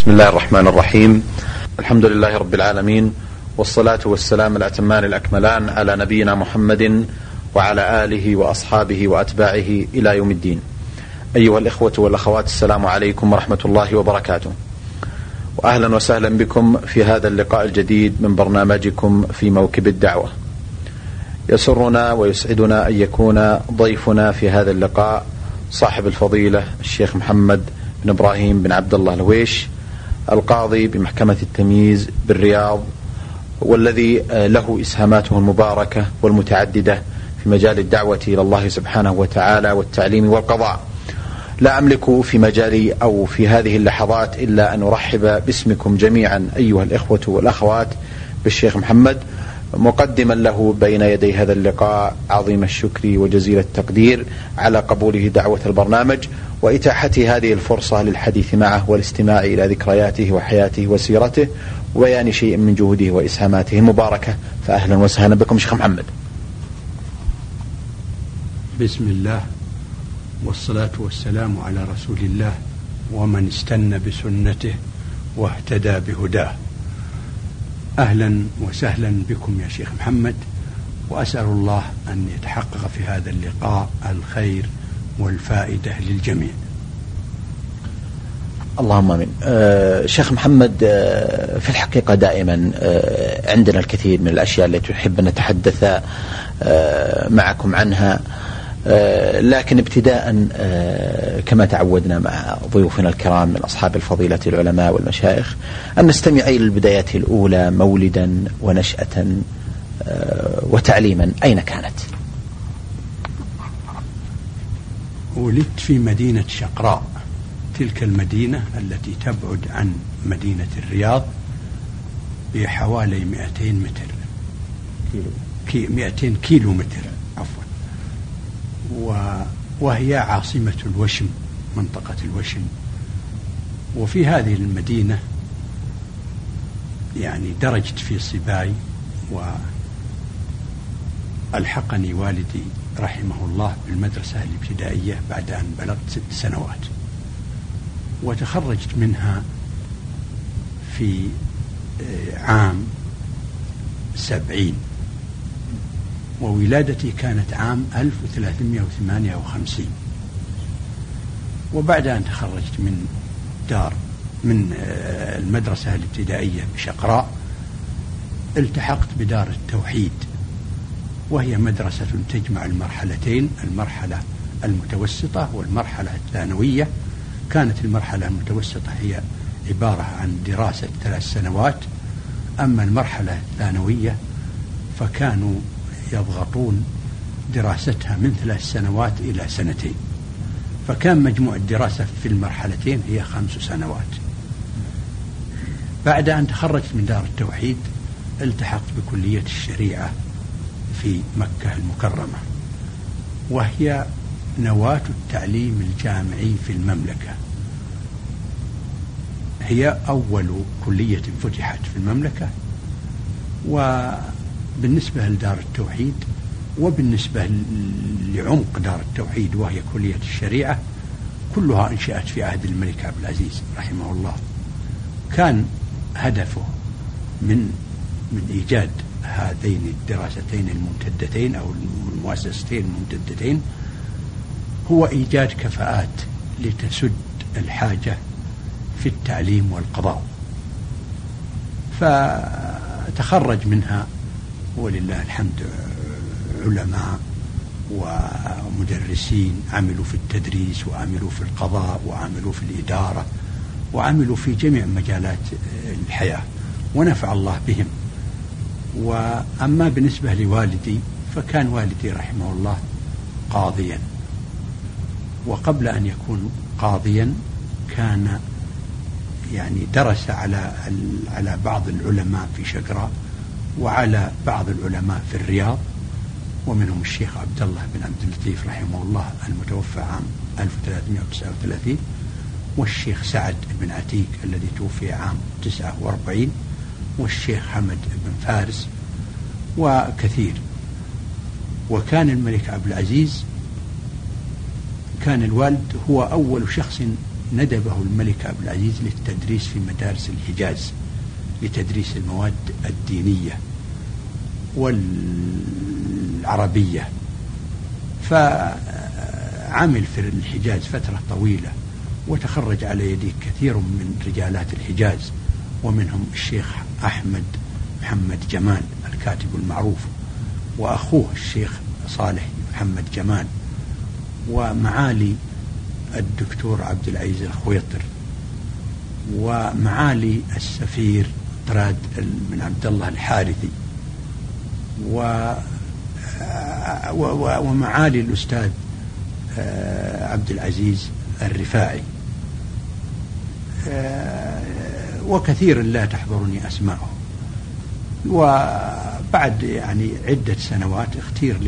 بسم الله الرحمن الرحيم الحمد لله رب العالمين والصلاة والسلام الأتمان الأكملان على نبينا محمد وعلى آله وأصحابه وأتباعه إلى يوم الدين أيها الإخوة والأخوات السلام عليكم ورحمة الله وبركاته وأهلا وسهلا بكم في هذا اللقاء الجديد من برنامجكم في موكب الدعوة يسرنا ويسعدنا أن يكون ضيفنا في هذا اللقاء صاحب الفضيلة الشيخ محمد بن إبراهيم بن عبد الله الويش القاضي بمحكمة التمييز بالرياض والذي له إسهاماته المباركة والمتعددة في مجال الدعوة إلى الله سبحانه وتعالى والتعليم والقضاء. لا أملك في مجالي أو في هذه اللحظات إلا أن أرحب باسمكم جميعا أيها الإخوة والأخوات بالشيخ محمد مقدما له بين يدي هذا اللقاء. عظيم الشكر وجزيل التقدير على قبوله دعوة البرنامج وإتاحته هذه الفرصة للحديث معه والاستماع إلى ذكرياته وحياته وسيرته وبيان شيء من جهوده وإسهاماته المباركة. فأهلا وسهلا بكم شيخ محمد. بسم الله والصلاة والسلام على رسول الله ومن استنى بسنته واهتدى بهداه. أهلا وسهلا بكم يا شيخ محمد وأسأل الله أن يتحقق في هذا اللقاء الخير والفائدة للجميع اللهم آمين. أه شيخ محمد أه في الحقيقة دائما أه عندنا الكثير من الأشياء التي نحب أن نتحدث أه معكم عنها أه لكن ابتداء أه كما تعودنا مع ضيوفنا الكرام من أصحاب الفضيلة العلماء والمشايخ أن نستمع إلى البدايات الأولى مولدا ونشأة أه وتعليما. أين كانت؟ ولدت في مدينة شقراء. تلك المدينة التي تبعد عن مدينة الرياض بحوالي 200 متر. كيلو. كي 200 كيلو متر وهي عاصمة الوشم منطقة الوشم. وفي هذه المدينة يعني درجت في صباي وألحقني والدي رحمه الله بالمدرسة الابتدائية بعد أن بلغت ست سنوات. وتخرجت منها في عام سبعين. وولادتي كانت عام 1358 وبعد أن تخرجت من دار من المدرسة الابتدائية بشقراء التحقت بدار التوحيد وهي مدرسة تجمع المرحلتين المرحلة المتوسطة والمرحلة الثانوية. كانت المرحلة المتوسطة هي عبارة عن دراسة ثلاث سنوات أما المرحلة الثانوية فكانوا يضغطون دراستها من ثلاث سنوات إلى سنتين. فكان مجموع الدراسة في المرحلتين هي خمس سنوات. بعد أن تخرجت من دار التوحيد التحقت بكلية الشريعة في مكة المكرمة وهي نواة التعليم الجامعي في المملكة. هي أول كلية فتحت في المملكة وبالنسبة لدار التوحيد وبالنسبة لعمق دار التوحيد وهي كلية الشريعة كلها أنشأت في عهد الملك عبد العزيز رحمه الله. كان هدفه من من إيجاد هذين الدراستين الممتدتين أو المؤسستين الممتدتين هو إيجاد كفاءات لتسد الحاجة في التعليم والقضاء. فتخرج منها ولله الحمد علماء ومدرسين عملوا في التدريس وعملوا في القضاء وعملوا في الإدارة وعملوا في جميع مجالات الحياة ونفع الله بهم. وأما بالنسبة لوالدي فكان والدي رحمه الله قاضيا. وقبل أن يكون قاضيا كان يعني درس على على بعض العلماء في شقراء وعلى بعض العلماء في الرياض ومنهم الشيخ عبد الله بن عبد اللطيف رحمه الله المتوفى عام 1339 والشيخ سعد بن عتيق الذي توفي عام 49 والشيخ حمد بن فارس وكثير. وكان الملك عبد العزيز كان الوالد هو أول شخص ندبه الملك عبد العزيز للتدريس في مدارس الحجاز. لتدريس المواد الدينية والعربية. فعمل في الحجاز فترة طويلة وتخرج على يديه كثير من رجالات الحجاز ومنهم الشيخ أحمد محمد جمال الكاتب المعروف وأخوه الشيخ صالح محمد جمال ومعالي الدكتور عبد العزيز الخويطر ومعالي السفير طراد بن عبد الله الحارثي و ومعالي الأستاذ آه، عبد العزيز الرفاعي. آه، وكثير لا تحضرني أسماءهم وبعد يعني عدة سنوات اختير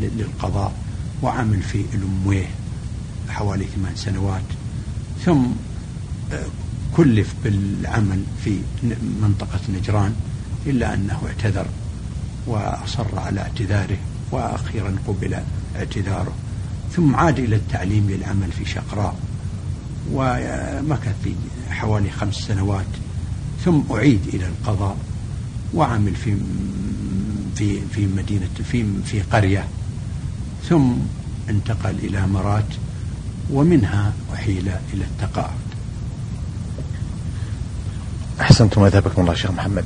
للقضاء وعمل في الأمويه حوالي ثمان سنوات. ثم آه، كلف بالعمل في منطقة نجران إلا أنه اعتذر وأصر على اعتذاره وأخيرا قبل اعتذاره. ثم عاد إلى التعليم للعمل في شقراء ومكث في حوالي خمس سنوات. ثم أعيد إلى القضاء وعمل في في في مدينة في في قرية. ثم انتقل إلى مرات ومنها أحيل إلى التقاعد أحسنتم وأثابكم الله شيخ محمد.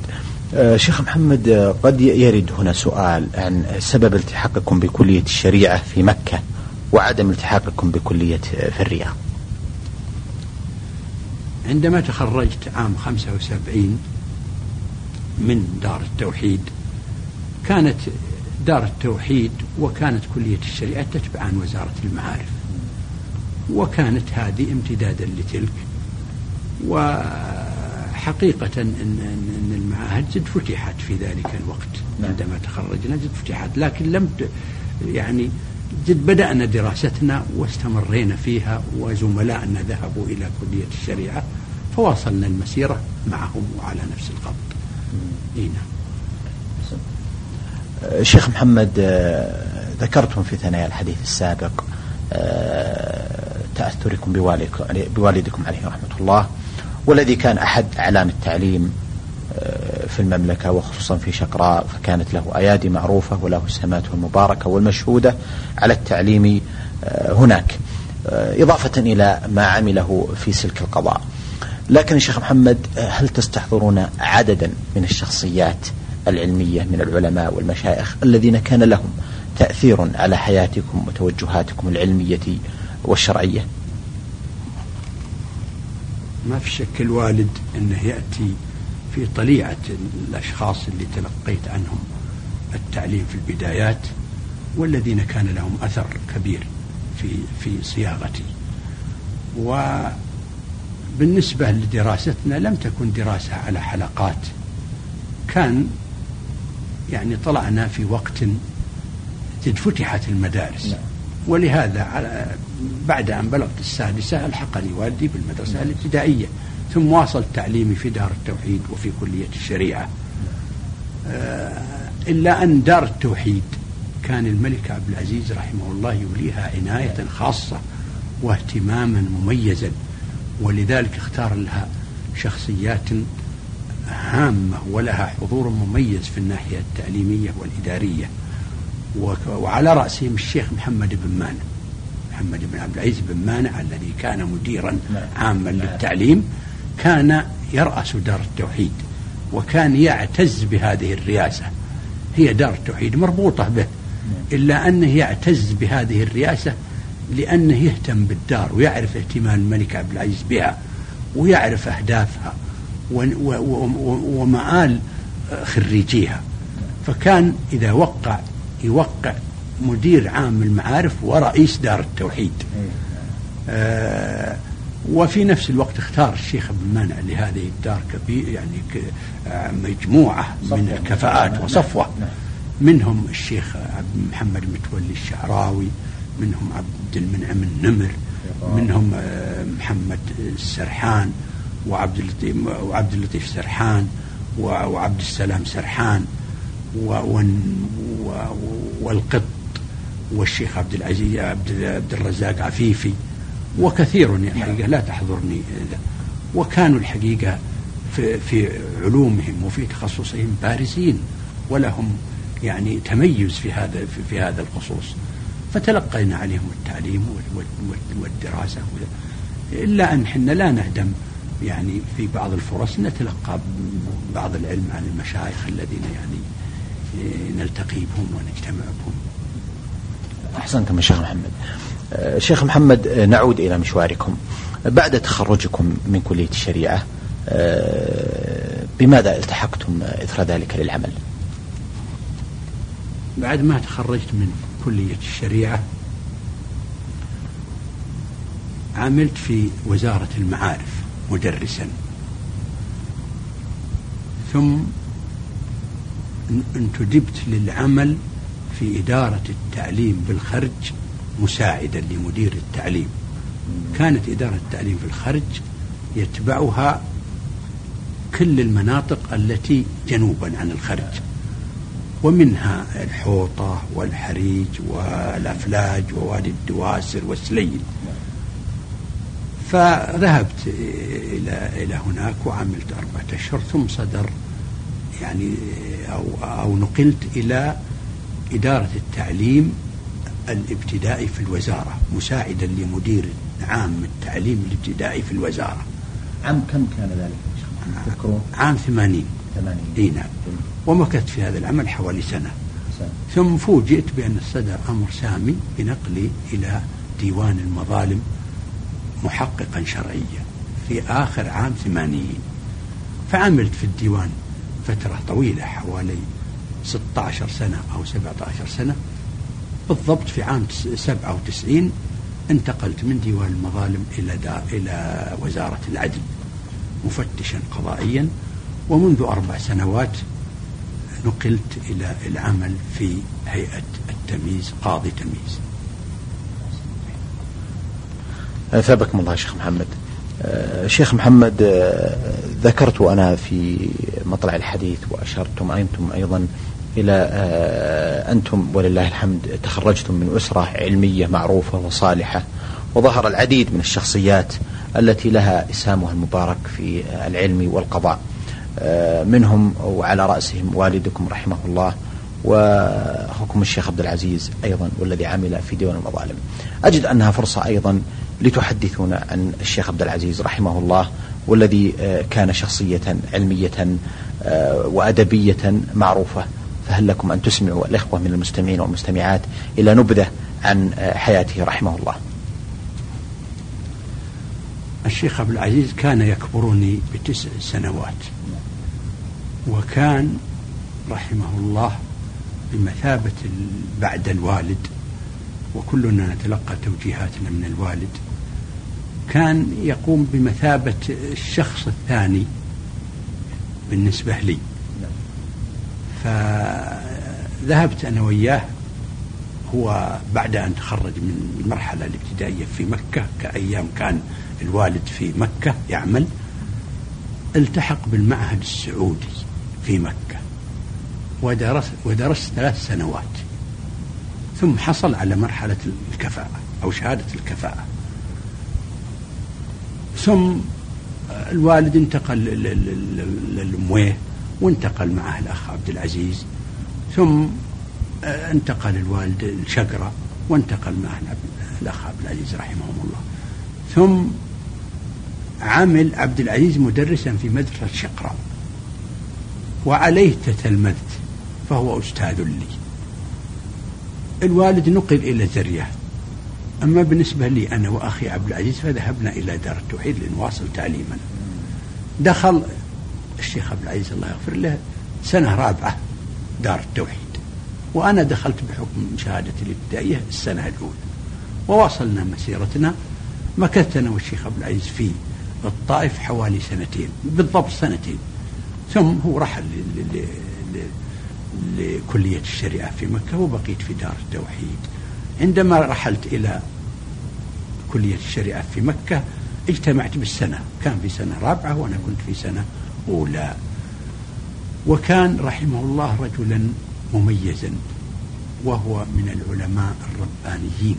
آه، شيخ محمد آه، قد يرد هنا سؤال عن سبب التحاقكم بكلية الشريعة في مكة وعدم التحاقكم بكلية آه، في الرياض. عندما تخرجت عام 75 من دار التوحيد كانت دار التوحيد وكانت كلية الشريعة تتبع عن وزارة المعارف وكانت هذه امتدادا لتلك وحقيقة إن, إن المعاهد زد فتحت في ذلك الوقت. نعم. عندما تخرجنا زد فتحت لكن لم يعني جد بدأنا دراستنا واستمرينا فيها وزملائنا ذهبوا إلى كلية الشريعة فواصلنا المسيرة معهم وعلى نفس الخط. إيه نعم. شيخ محمد آه، ذكرتم في ثنايا الحديث السابق آه، تأثركم بوالدكم عليه رحمة الله. والذي كان أحد أعلام التعليم آه، في المملكة وخصوصا في شقراء فكانت له أيادي معروفة وله سماته المباركة والمشهودة على التعليم هناك إضافة إلى ما عمله في سلك القضاء. لكن الشيخ محمد هل تستحضرون عددا من الشخصيات العلمية من العلماء والمشايخ الذين كان لهم تأثير على حياتكم وتوجهاتكم العلمية والشرعية؟ ما في شك الوالد أنه يأتي في طليعة الأشخاص اللي تلقيت عنهم التعليم في البدايات والذين كان لهم أثر كبير في في صياغتي. وبالنسبة لدراستنا لم تكن دراسة على حلقات. كان يعني طلعنا في وقت جد فتحت المدارس. نعم. ولهذا بعد أن بلغت السادسة ألحقني والدي بالمدرسة. الابتدائية ثم واصل تعليمي في دار التوحيد وفي كلية الشريعة آه إلا أن دار التوحيد كان الملك عبد العزيز رحمه الله يوليها عناية خاصة واهتماما مميزا ولذلك اختار لها شخصيات هامة ولها حضور مميز في الناحية التعليمية والإدارية وعلى رأسهم الشيخ محمد بن مانع محمد بن عبد العزيز بن مانع الذي كان مديرا نعم. عاما نعم. للتعليم كان يرأس دار التوحيد وكان يعتز بهذه الرئاسة هي دار التوحيد مربوطة به نعم. إلا أنه يعتز بهذه الرئاسة لأنه يهتم بالدار ويعرف اهتمام الملك عبد العزيز بها ويعرف أهدافها ومآل خريجيها فكان إذا وقع يوقع مدير عام المعارف ورئيس دار التوحيد. آه وفي نفس الوقت اختار الشيخ ابن مانع لهذه الدار كبير يعني مجموعة من الكفاءات وصفوة. نعم. منهم الشيخ عبد محمد متولي الشعراوي منهم عبد المنعم النمر منهم آه، محمد السرحان وعبد اللطيف وعبد اللطيف سرحان وعبد السلام سرحان. والقط والشيخ عبد العزيز عبد, الرزاق عفيفي وكثير الحقيقة لا تحضرني وكانوا الحقيقة في, في علومهم وفي تخصصهم بارزين ولهم يعني تميز في هذا في, في هذا الخصوص. فتلقينا عليهم التعليم والدراسة إلا أن حنا لا نهدم يعني في بعض الفرص نتلقى بعض العلم عن المشايخ الذين يعني نلتقي بهم ونجتمع بهم. أحسنتم شيخ محمد. آه، شيخ محمد آه، نعود إلى مشواركم. بعد تخرجكم من كلية الشريعة آه، بماذا التحقتم إثر ذلك للعمل؟ بعد ما تخرجت من كلية الشريعة عملت في وزارة المعارف مدرسا. ثم انتدبت للعمل في إدارة التعليم بالخرج مساعدا لمدير التعليم. كانت إدارة التعليم في الخرج يتبعها كل المناطق التي جنوبا عن الخرج ومنها الحوطة والحريج والأفلاج ووادي الدواسر والسليل. فذهبت إلى إلى هناك وعملت أربعة أشهر ثم صدر يعني أو أو نقلت إلى إدارة التعليم الابتدائي في الوزارة مساعدا لمدير عام التعليم الابتدائي في الوزارة. عام كم كان ذلك؟ تذكرون؟ عام ثمانين. ثمانين. إي نعم. ومكثت في هذا العمل حوالي سنة. سنة. ثم فوجئت بأن صدر أمر سامي بنقلي إلى ديوان المظالم محققا شرعيا في آخر عام ثمانين. فعملت في الديوان فترة طويلة حوالي 16 سنة أو 17 سنة. بالضبط في عام 97 انتقلت من ديوان المظالم إلى دا إلى وزارة العدل مفتشا قضائيا. ومنذ أربع سنوات نقلت إلى العمل في هيئة التمييز قاضي تمييز. أثابكم الله شيخ محمد. آه، شيخ محمد آه، ذكرت أنا في مطلع الحديث وأشرتم أنتم أيضا إلى آه، أنتم ولله الحمد تخرجتم من أسرة علمية معروفة وصالحة وظهر العديد من الشخصيات التي لها إسهامها المبارك في العلم والقضاء منهم وعلى رأسهم والدكم رحمه الله وأخوكم الشيخ عبد العزيز أيضا والذي عمل في ديوان المظالم. أجد أنها فرصة أيضا لتحدثونا عن الشيخ عبد العزيز رحمه الله والذي آه، كان شخصية علمية آه، وأدبية معروفة. فهل لكم أن تسمعوا الإخوة من المستمعين والمستمعات إلى نبذة عن آه، حياته رحمه الله؟ الشيخ عبد العزيز كان يكبرني بتسع سنوات وكان رحمه الله بمثابة بعد الوالد وكلنا نتلقى توجيهاتنا من الوالد. كان يقوم بمثابة الشخص الثاني بالنسبة لي. فذهبت أنا وياه هو بعد أن تخرج من المرحلة الابتدائية في مكة كأيام كان الوالد في مكة يعمل التحق بالمعهد السعودي في مكة ودرس ودرس ثلاث سنوات ثم حصل على مرحلة الكفاءة أو شهادة الكفاءة. ثم الوالد انتقل للمويه وانتقل معه الأخ عبد العزيز. ثم انتقل الوالد الشقرة وانتقل معه الأخ عبد العزيز رحمهم الله. ثم عمل عبد العزيز مدرسا في مدرسة شقرة. وعليه تتلمذت فهو أستاذ لي. الوالد نقل إلى زرية. أما بالنسبة لي أنا وأخي عبد العزيز فذهبنا إلى دار التوحيد لنواصل تعليمنا دخل الشيخ عبد العزيز الله يغفر له سنة رابعة دار التوحيد. وأنا دخلت بحكم شهادتي الابتدائية السنة الأولى. وواصلنا مسيرتنا مكثت أنا والشيخ عبد العزيز في الطائف حوالي سنتين بالضبط سنتين. ثم هو رحل لكلية الشريعة في مكة وبقيت في دار التوحيد. عندما رحلت إلى كلية الشريعة في مكة اجتمعت بالسنة. كان في سنة رابعة وأنا كنت في سنة أولى. وكان رحمه الله رجلا مميزا وهو من العلماء الربانيين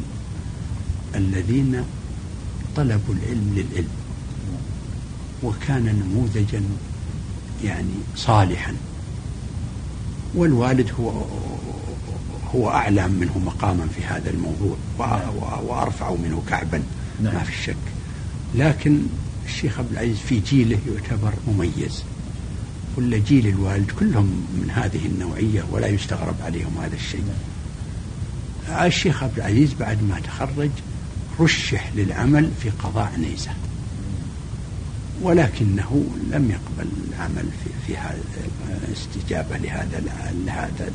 الذين طلب العلم للعلم وكان نموذجا يعني صالحا. والوالد هو هو أعلى منه مقاما في هذا الموضوع وأرفع منه كعبا نعم. ما في شك. لكن الشيخ عبد العزيز في جيله يعتبر مميز. ولا جيل الوالد كلهم من هذه النوعية ولا يستغرب عليهم هذا الشيء. الشيخ عبد العزيز بعد ما تخرج رشح للعمل في قضاء نيزة. ولكنه لم يقبل العمل في, في هذا استجابة لهذا لهذا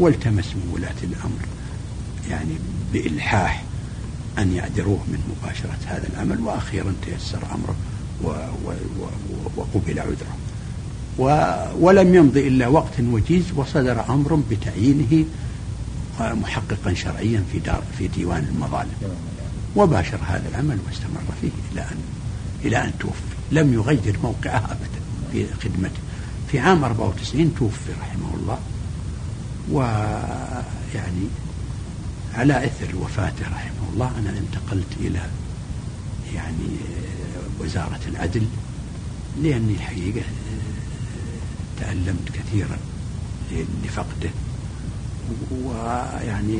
والتمس من ولاة الأمر يعني بإلحاح أن يعذروه من مباشرة هذا العمل وأخيرا تيسر أمره وقبل عذره. ولم يمض إلا وقت وجيز وصدر أمر بتعيينه محققا شرعيا في دار في ديوان المظالم. وباشر هذا العمل واستمر فيه إلى أن إلى أن توفي. لم يغير موقعه أبدا في خدمته. في عام 94 توفي رحمه الله. ويعني على إثر وفاته رحمه الله أنا انتقلت إلى يعني وزارة العدل لأني الحقيقة تألمت كثيرا لفقده ويعني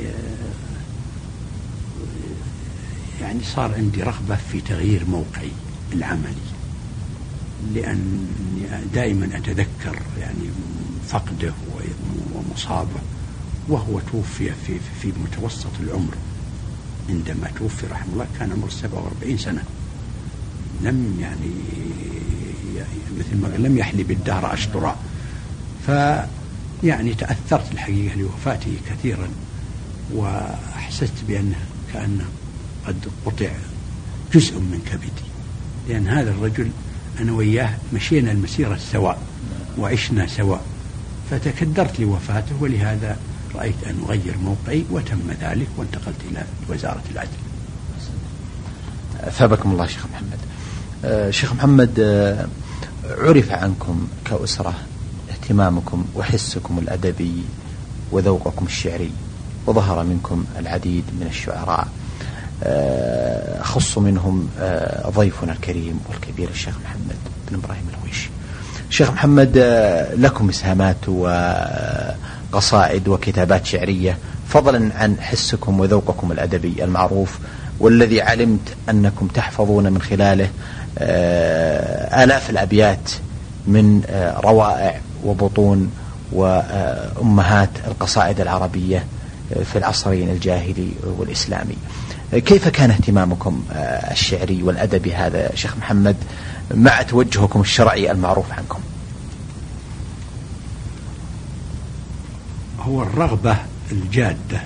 يعني صار عندي رغبة في تغيير موقعي العملي لأن دائما أتذكر يعني فقده ومصابه وهو توفي في في متوسط العمر. عندما توفي رحمه الله كان عمره 47 سنة. لم يعني مثل ما لم يحلي بالدهر اشطرا ف يعني تأثرت الحقيقة لوفاته كثيرا واحسست بأنه كانه قد قطع جزء من كبدي. لأن هذا الرجل أنا وياه مشينا المسيرة سواء وعشنا سواء فتكدرت لوفاته ولهذا رأيت أن أغير موقعي وتم ذلك وانتقلت إلى وزارة العدل. أثابكم الله شيخ محمد. آه شيخ محمد آه عرف عنكم كأسرة اهتمامكم وحسكم الأدبي وذوقكم الشعري وظهر منكم العديد من الشعراء. آه، أخص منهم ضيفنا الكريم والكبير الشيخ محمد بن إبراهيم الهويشي شيخ محمد آه، لكم إسهامات وقصائد وكتابات شعرية. فضلا عن حسكم وذوقكم الأدبي المعروف والذي علمت أنكم تحفظون من خلاله آه، آلاف الأبيات من آه، روائع وبطون وأمهات القصائد العربية في العصرين الجاهلي والإسلامي. كيف كان اهتمامكم الشعري والأدبي هذا شيخ محمد مع توجهكم الشرعي المعروف عنكم؟ هو الرغبة الجادة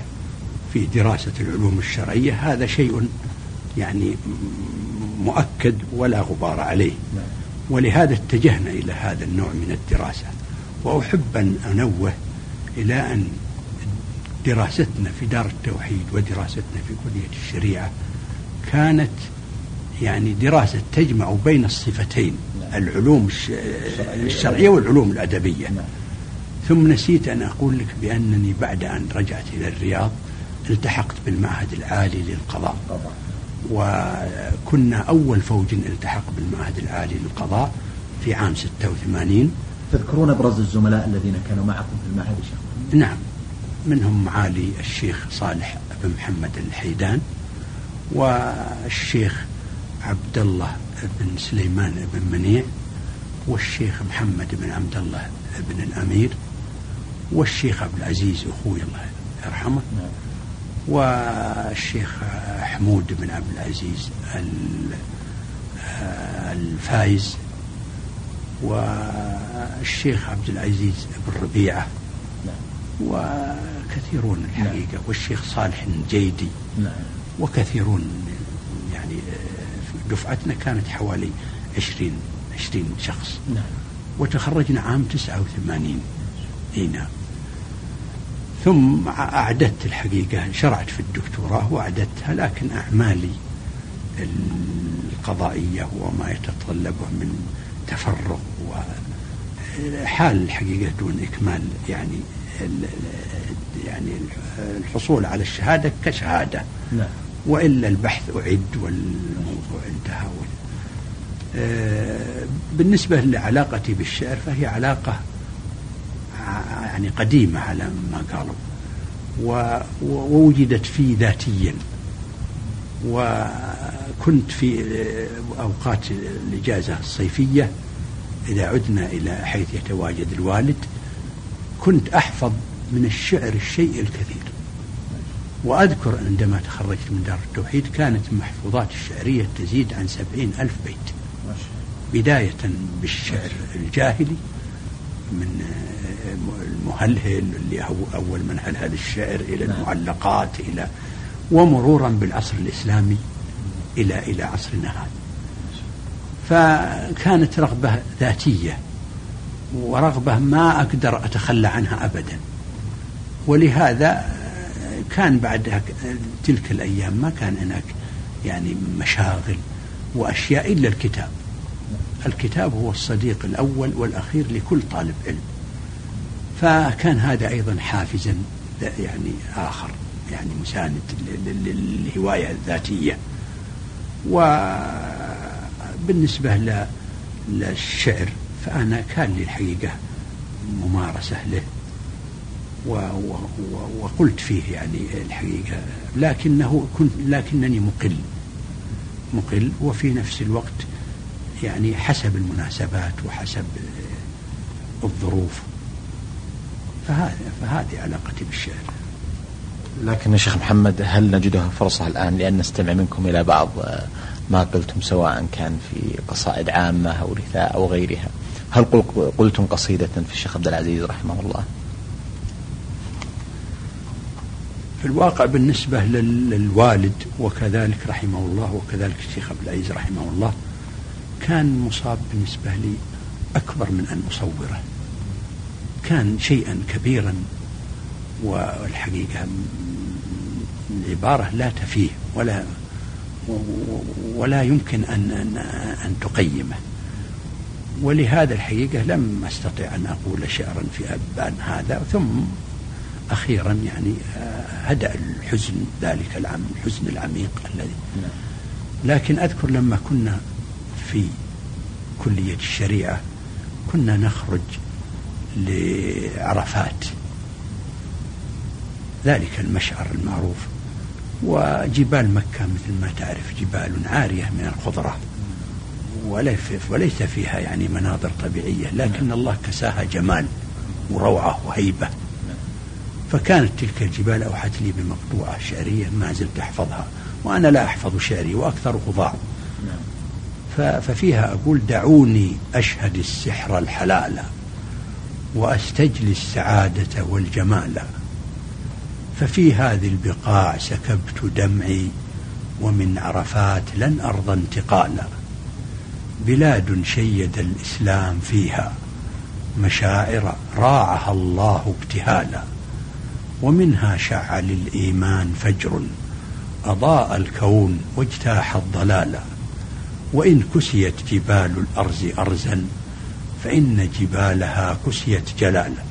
في دراسة العلوم الشرعية. هذا شيء يعني مؤكد ولا غبار عليه. ولهذا اتجهنا إلى هذا النوع من الدراسة. وأحب أن أنوه إلى أن دراستنا في دار التوحيد ودراستنا في كلية الشريعة كانت يعني دراسة تجمع بين الصفتين العلوم الشرعية والعلوم الأدبية. ثم نسيت أن أقول لك بأنني بعد أن رجعت إلى الرياض التحقت بالمعهد العالي للقضاء. وكنا أول فوج التحق بالمعهد العالي للقضاء في عام 86 تذكرون أبرز الزملاء الذين كانوا معكم في المعهد شيخ؟ نعم. منهم معالي الشيخ صالح بن محمد الحيدان والشيخ عبد الله بن سليمان بن منيع والشيخ محمد بن عبد الله بن الأمير والشيخ عبد العزيز أخوي الله يرحمه والشيخ حمود بن عبد العزيز الفايز والشيخ عبد العزيز بن ربيعة وكثيرون الحقيقة والشيخ صالح الجيدي وكثيرون يعني دفعتنا كانت حوالي عشرين عشرين شخص نعم. وتخرجنا عام تسعة وثمانين اي نعم ثم أعددت الحقيقة شرعت في الدكتوراه وأعددتها لكن أعمالي القضائية وما يتطلبه من تفرغ وحال الحقيقة دون إكمال يعني يعني الحصول على الشهادة كشهادة. نعم. وإلا البحث أعد والموضوع انتهى. آه، بالنسبة لعلاقتي بالشعر فهي علاقة يعني قديمة على ما قالوا. ووجدت في ذاتيا. وكنت في أوقات الإجازة الصيفية إذا عدنا إلى حيث يتواجد الوالد كنت أحفظ من الشعر الشيء الكثير. وأذكر عندما تخرجت من دار التوحيد كانت المحفوظات الشعرية تزيد عن سبعين ألف بيت. بداية بالشعر الجاهلي من المهلهل اللي هو أول من هلهل الشعر إلى نعم. المعلقات إلى ومرورا بالعصر الإسلامي إلى إلى عصرنا هذا فكانت رغبة ذاتية ورغبة ما أقدر أتخلى عنها أبدا. ولهذا كان بعد تلك الأيام ما كان هناك يعني مشاغل وأشياء إلا الكتاب. الكتاب هو الصديق الأول والأخير لكل طالب علم. فكان هذا أيضا حافزا يعني آخر يعني مساند للهواية الذاتية. وبالنسبة للشعر فأنا كان لي الحقيقة ممارسة له. وقلت فيه يعني الحقيقة لكنه كنت لكنني مقل. مقل وفي نفس الوقت يعني حسب المناسبات وحسب الظروف. فهذا فهذه علاقتي بالشعر لكن يا شيخ محمد هل نجدها فرصة الآن لأن نستمع منكم إلى بعض ما قلتم سواء كان في قصائد عامة أو رثاء أو غيرها؟ هل قلتم قصيدة في الشيخ عبد العزيز رحمه الله؟ في الواقع بالنسبة للوالد وكذلك رحمه الله وكذلك الشيخ عبد العزيز رحمه الله كان مصاب بالنسبة لي أكبر من أن أصوره. كان شيئا كبيرا والحقيقة العبارة لا تفيه ولا ولا يمكن أن أن, أن تقيمه ولهذا الحقيقة لم أستطع أن أقول شعرا في أبان هذا ثم أخيرا يعني آه، هدأ الحزن ذلك العام الحزن العميق الذي. لكن أذكر لما كنا في كلية الشريعة كنا نخرج لعرفات. ذلك المشعر المعروف. وجبال مكة مثل ما تعرف جبال عارية من الخضرة. وليس فيها يعني مناظر طبيعية لكن الله كساها جمال وروعة وهيبة. فكانت تلك الجبال أوحت لي بمقطوعة شعرية ما زلت أحفظها وأنا لا أحفظ شعري وأكثر ضاع ففيها أقول دعوني أشهد السحر الحلال. وأستجلي السعادة والجمال. ففي هذه البقاع سكبت دمعي ومن عرفات لن أرضى انتقالا. بلاد شيد الإسلام فيها مشاعر راعها الله ابتهالا. ومنها شع للإيمان فجر أضاء الكون واجتاح الضلال. وإن كسيت جبال الأرز أرزا فإن جبالها كسيت جلالا.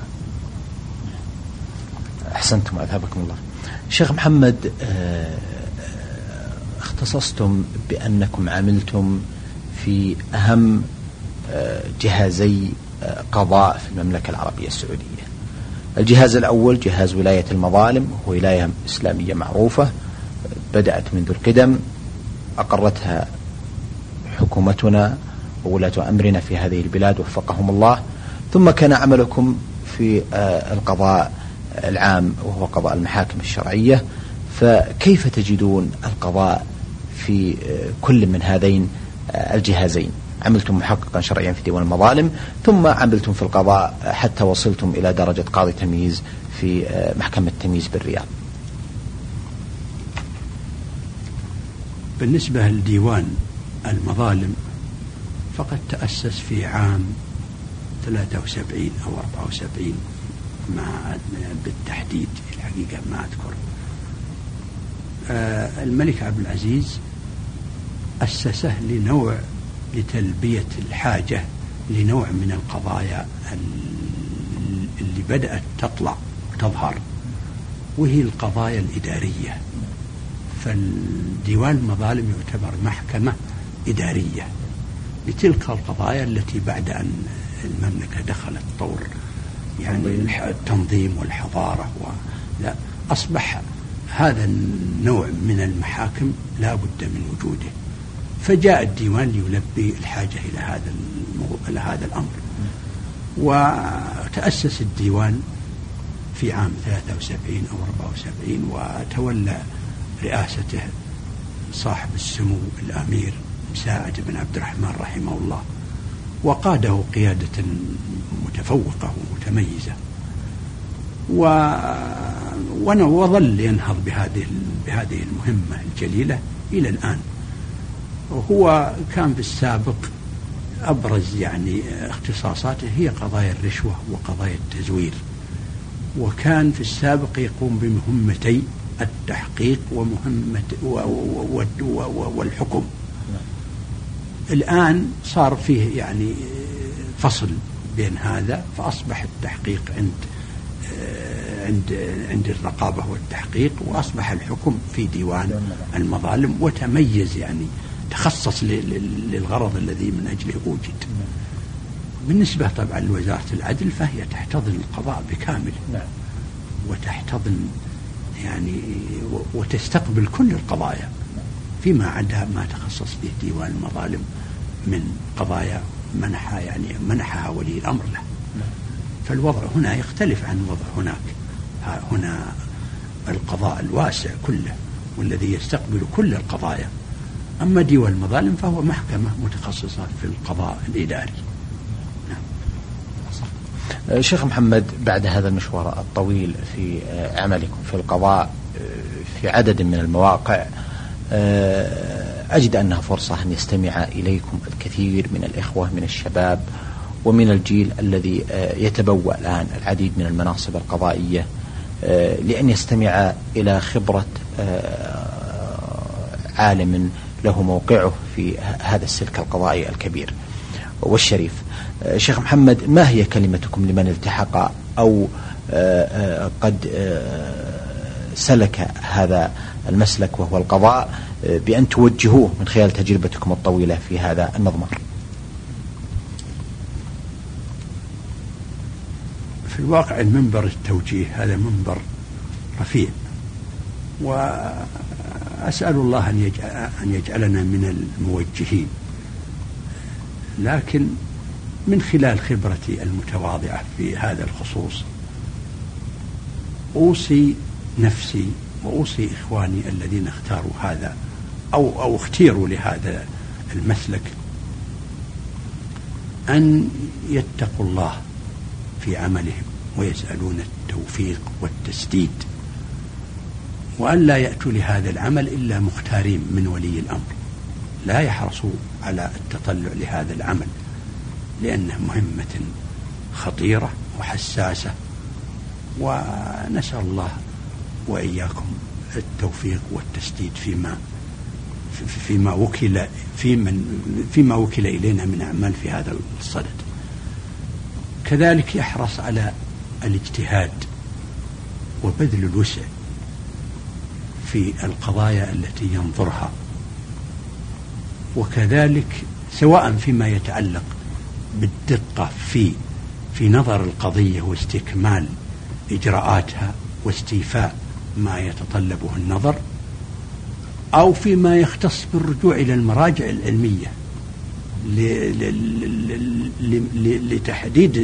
أحسنتم أذهبكم الله. شيخ محمد آه، اختصصتم بأنكم عملتم في أهم آه، جهازي آه، قضاء في المملكة العربية السعودية. الجهاز الأول جهاز ولاية المظالم ولاية إسلامية معروفة بدأت منذ القدم أقرتها حكومتنا وولاة أمرنا في هذه البلاد وفقهم الله. ثم كان عملكم في آه، القضاء العام وهو قضاء المحاكم الشرعية. فكيف تجدون القضاء في آه، كل من هذين آه، الجهازين؟ عملتم محققا شرعيا في ديوان المظالم ثم عملتم في القضاء حتى وصلتم إلى درجة قاضي تمييز في محكمة تمييز بالرياض. بالنسبة لديوان المظالم فقد تأسس في عام 73 أو 74 مع بالتحديد الحقيقة ما أذكر. آه الملك عبد العزيز أسسه لنوع لتلبية الحاجة لنوع من القضايا اللي بدأت تطلع وتظهر وهي القضايا الإدارية. فالديوان المظالم يعتبر محكمة إدارية. لتلك القضايا التي بعد أن المملكة دخلت طور يعني التنظيم والحضارة و لا أصبح هذا النوع من المحاكم لا بد من وجوده. فجاء الديوان ليلبي الحاجة إلى هذا إلى هذا الأمر. وتأسس الديوان في عام 73 أو 74 وتولى رئاسته صاحب السمو الأمير مساعد بن عبد الرحمن رحمه الله وقاده قيادة متفوقة ومتميزة و وظل ينهض بهذه بهذه المهمة الجليلة إلى الآن. هو كان في السابق أبرز يعني اختصاصاته هي قضايا الرشوة وقضايا التزوير وكان في السابق يقوم بمهمتي التحقيق ومهمة والحكم. الآن صار فيه يعني فصل بين هذا فأصبح التحقيق عند عند عند الرقابة والتحقيق وأصبح الحكم في ديوان المظالم وتميز يعني تخصص للغرض الذي من أجله وجد بالنسبة طبعا لوزارة العدل فهي تحتضن القضاء بكامله نعم. وتحتضن يعني وتستقبل كل القضايا. فيما عدا ما تخصص به ديوان المظالم من قضايا منحها يعني منحها ولي الأمر له. فالوضع هنا يختلف عن الوضع هناك. هنا القضاء الواسع كله والذي يستقبل كل القضايا. أما ديوان المظالم فهو محكمة متخصصة في القضاء الإداري. نعم. شيخ محمد بعد هذا المشوار الطويل في عملكم في القضاء في عدد من المواقع أجد أنها فرصة أن يستمع إليكم الكثير من الإخوة من الشباب ومن الجيل الذي يتبوأ الآن العديد من المناصب القضائية لأن يستمع إلى خبرة عالم له موقعه في هذا السلك القضائي الكبير والشريف. شيخ محمد ما هي كلمتكم لمن التحق أو قد سلك هذا المسلك وهو القضاء بأن توجهوه من خلال تجربتكم الطويلة في هذا المضمار في الواقع المنبر التوجيه هذا منبر رفيع. وأسأل الله أن, يجعل أن يجعلنا من الموجهين. لكن من خلال خبرتي المتواضعة في هذا الخصوص أوصي نفسي وأوصي إخواني الذين اختاروا هذا أو أو اختيروا لهذا المسلك أن يتقوا الله في عملهم ويسألون التوفيق والتسديد وأن لا يأتوا لهذا العمل إلا مختارين من ولي الأمر. لا يحرصوا على التطلع لهذا العمل لأنه مهمة خطيرة وحساسة ونسأل الله وإياكم التوفيق والتسديد فيما فيما وكل في من فيما وكل إلينا من أعمال في هذا الصدد. كذلك يحرص على الاجتهاد وبذل الوسع في القضايا التي ينظرها وكذلك سواء فيما يتعلق بالدقة في في نظر القضية واستكمال إجراءاتها واستيفاء ما يتطلبه النظر أو فيما يختص بالرجوع إلى المراجع العلمية لتحديد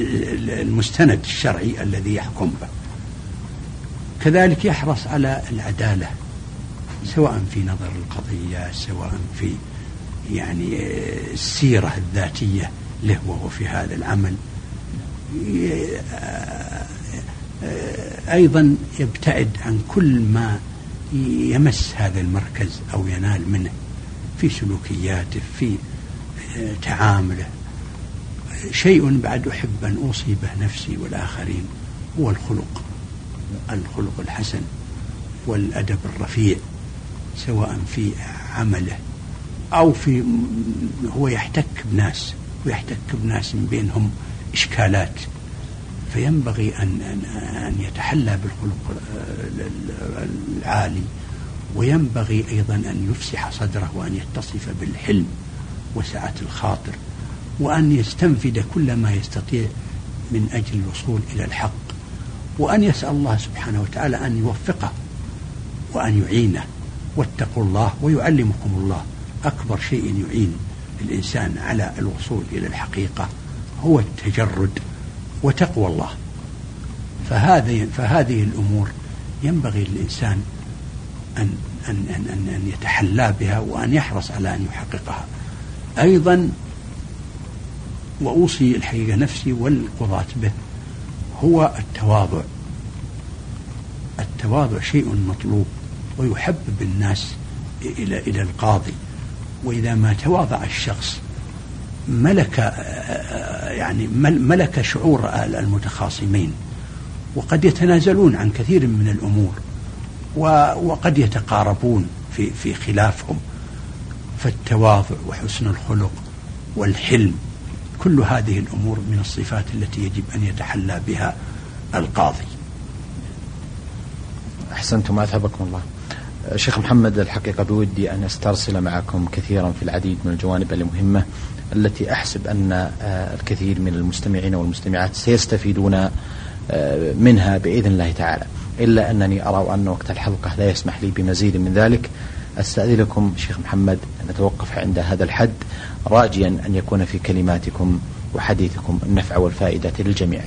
المستند الشرعي الذي يحكم به. كذلك يحرص على العدالة سواء في نظر القضية سواء في يعني السيرة الذاتية له وهو في هذا العمل. أيضا يبتعد عن كل ما يمس هذا المركز أو ينال منه في سلوكياته في تعامله. شيء بعد أحب أن أوصي به نفسي والآخرين هو الخلق الخلق الحسن والأدب الرفيع سواء في عمله أو في هو يحتك بناس ويحتك بناس من بينهم إشكالات. فينبغي أن أن أن يتحلى بالخلق العالي وينبغي أيضا أن يفسح صدره وأن يتصف بالحلم وسعة الخاطر وأن يستنفد كل ما يستطيع من أجل الوصول إلى الحق وأن يسأل الله سبحانه وتعالى أن يوفقه وأن يعينه. واتقوا الله ويعلمكم الله. أكبر شيء يعين الإنسان على الوصول إلى الحقيقة هو التجرد. وتقوى الله. فهذه فهذه الأمور ينبغي للإنسان أن أن أن أن, أن يتحلى بها وأن يحرص على أن يحققها. أيضا وأوصي الحقيقة نفسي والقضاة به هو التواضع. التواضع شيء مطلوب ويحبب الناس إلى إلى القاضي. وإذا ما تواضع الشخص ملك يعني ملك شعور المتخاصمين وقد يتنازلون عن كثير من الأمور وقد يتقاربون في في خلافهم فالتواضع وحسن الخلق والحلم كل هذه الأمور من الصفات التي يجب أن يتحلى بها القاضي. أحسنتم اثابكم الله. شيخ محمد الحقيقة بودي أن أسترسل معكم كثيرا في العديد من الجوانب المهمة التي أحسب أن الكثير من المستمعين والمستمعات سيستفيدون منها بإذن الله تعالى. إلا أنني أرى أن وقت الحلقة لا يسمح لي بمزيد من ذلك أستأذنكم شيخ محمد أن نتوقف عند هذا الحد راجيا أن يكون في كلماتكم وحديثكم النفع والفائدة للجميع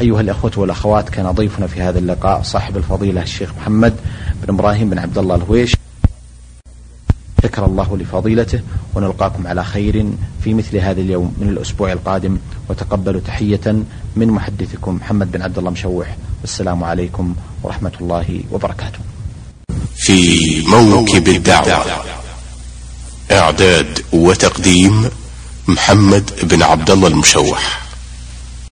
أيها الأخوة والأخوات كان ضيفنا في هذا اللقاء صاحب الفضيلة الشيخ محمد بن إبراهيم بن عبد الله الهويش شكر الله لفضيلته ونلقاكم على خير في مثل هذا اليوم من الأسبوع القادم. وتقبلوا تحية من محدثكم محمد بن عبد الله مشوح. والسلام عليكم ورحمة الله وبركاته. في موكب الدعوة إعداد وتقديم محمد بن عبد الله المشوح.